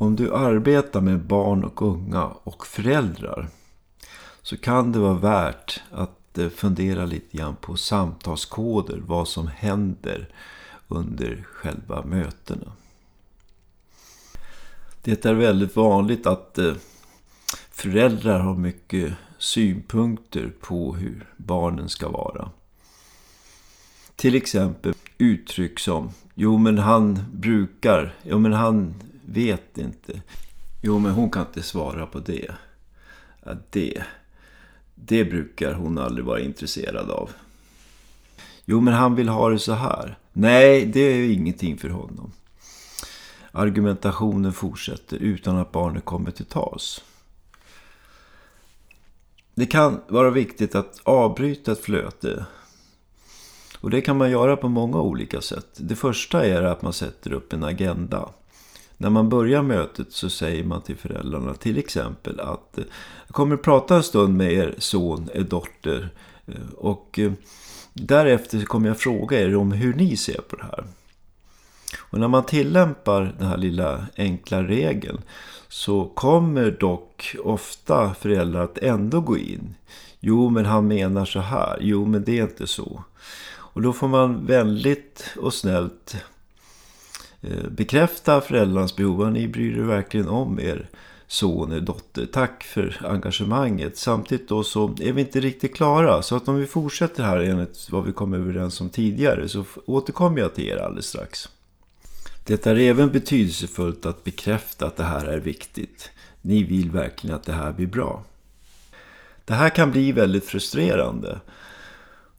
Om du arbetar med barn och unga och föräldrar så kan det vara värt att eh, fundera lite grann på samtalskoder, vad som händer under själva mötena. Det är väldigt vanligt att eh, föräldrar har mycket synpunkter på hur barnen ska vara. Till exempel uttryck som Jo men han brukar, jo men han vet inte. Jo men hon kan inte svara på det. Ja, det. Det brukar hon aldrig vara intresserad av. Jo men han vill ha det så här. Nej, det är ju ingenting för honom. Argumentationen fortsätter utan att barnet kommer till tals. Det kan vara viktigt att avbryta ett flöte. Och det kan man göra på många olika sätt. Det första är att man sätter upp en agenda. När man börjar mötet så säger man till föräldrarna till exempel att jag kommer att prata en stund med er son, er dotter. Eh, och eh, därefter kommer jag fråga er om hur ni ser på det här. Och när man tillämpar den här lilla enkla regeln så kommer dock ofta föräldrar att ändå gå in. Jo, men han menar så här. Jo, men det är inte så. Och då får man vänligt och snällt Eh, bekräfta föräldrarnas behov. Ni bryr er verkligen om er son eller dotter. Tack för engagemanget. Samtidigt då så är vi inte riktigt klara. Så att om vi fortsätter här enligt vad vi kom överens om tidigare så återkommer jag till er alldeles strax. Det är även betydelsefullt att bekräfta att det här är viktigt. Ni vill verkligen att det här blir bra. Det här kan bli väldigt frustrerande.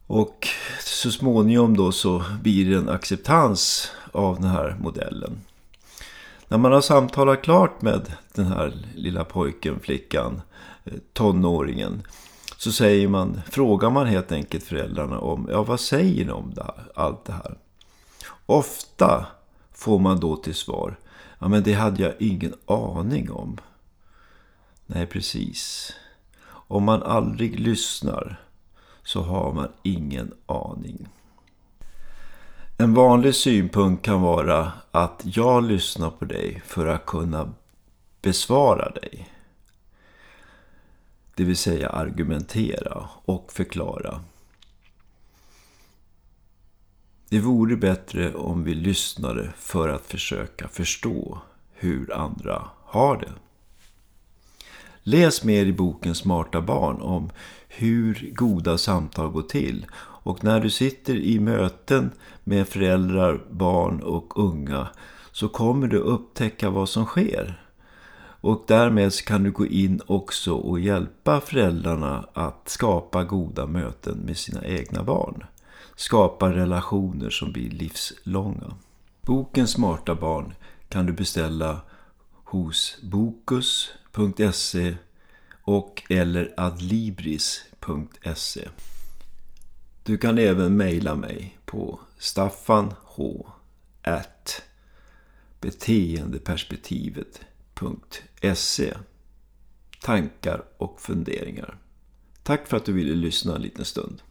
Och så småningom då så blir det en acceptans av den här modellen. När man har samtalat klart med den här lilla pojken, flickan, eh, tonåringen. Så säger man, frågar man helt enkelt föräldrarna om, ja vad säger de om det här, allt det här? Ofta får man då till svar. Ja men det hade jag ingen aning om. Nej precis. Om man aldrig lyssnar så har man ingen aning. En vanlig synpunkt kan vara att jag lyssnar på dig för att kunna besvara dig. Det vill säga argumentera och förklara. Det vore bättre om vi lyssnade för att försöka förstå hur andra har det. Läs mer i boken Smarta barn om hur goda samtal går till. Och när du sitter i möten med föräldrar, barn och unga så kommer du upptäcka vad som sker. Och därmed kan du gå in också och hjälpa föräldrarna att skapa goda möten med sina egna barn Skapa relationer som blir livslånga. Boken Smarta barn kan du beställa hos Bokus bokus.se och eller adlibris.se. Du kan även mejla mig på staffanh beteendeperspektivet.se Tankar och funderingar. Tack för att du ville lyssna en liten stund.